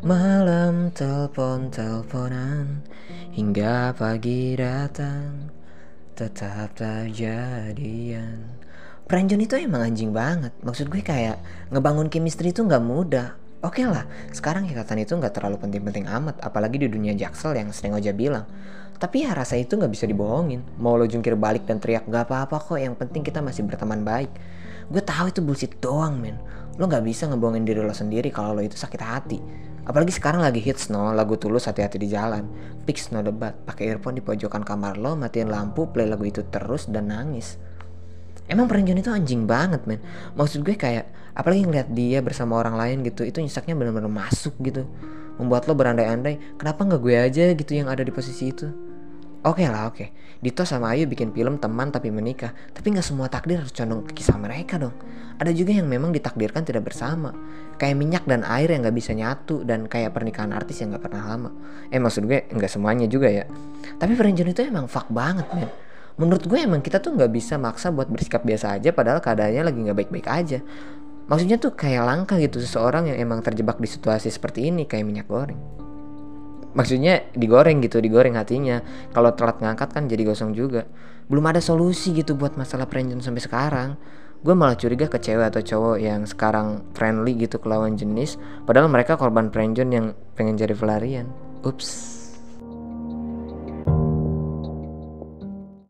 Malam telepon-teleponan Hingga pagi datang Tetap tak jadian. Pranjon itu emang anjing banget. Maksud gue kayak Ngebangun chemistry itu gak mudah. Oke lah, sekarang ikatan itu gak terlalu penting-penting amat Apalagi di dunia jaksel yang sering aja bilang. Tapi ya rasa itu gak bisa dibohongin. Mau lo jungkir balik dan teriak gak apa-apa kok Yang penting kita masih berteman baik. Gue tahu itu bullshit doang men. Lo gak bisa ngebohongin diri lo sendiri kalau lo itu sakit hati Apalagi sekarang lagi hits no, lagu tulus hati-hati di jalan. Fix no debat, pakai earphone di pojokan kamar lo, matiin lampu, play lagu itu terus dan nangis. Emang Perenjon itu anjing banget men. Maksud gue kayak Apalagi ngeliat dia bersama orang lain gitu Itu nyesaknya bener-bener masuk gitu. Membuat lo berandai-andai Kenapa gak gue aja? gitu yang ada di posisi itu Oke lah oke. Dito sama Ayu bikin film teman tapi menikah. Tapi gak semua takdir harus condong ke kisah mereka dong. Ada juga yang memang ditakdirkan tidak bersama. Kayak minyak dan air yang gak bisa nyatu Dan kayak pernikahan artis yang gak pernah lama. Eh maksud gue gak semuanya juga ya. Tapi Perenjon itu emang fuck banget men. Menurut gue emang kita tuh nggak bisa maksa buat bersikap biasa aja padahal keadaannya lagi nggak baik-baik aja. Maksudnya tuh kayak langka gitu seseorang yang emang terjebak di situasi seperti ini kayak minyak goreng maksudnya digoreng gitu digoreng hatinya. Kalau telat ngangkat kan jadi gosong juga. Belum ada solusi gitu buat masalah prenjon sampai sekarang. Gue malah curiga ke cewek atau cowok yang sekarang friendly gitu ke lawan jenis padahal mereka korban prenjon yang pengen jadi pelarian. Ups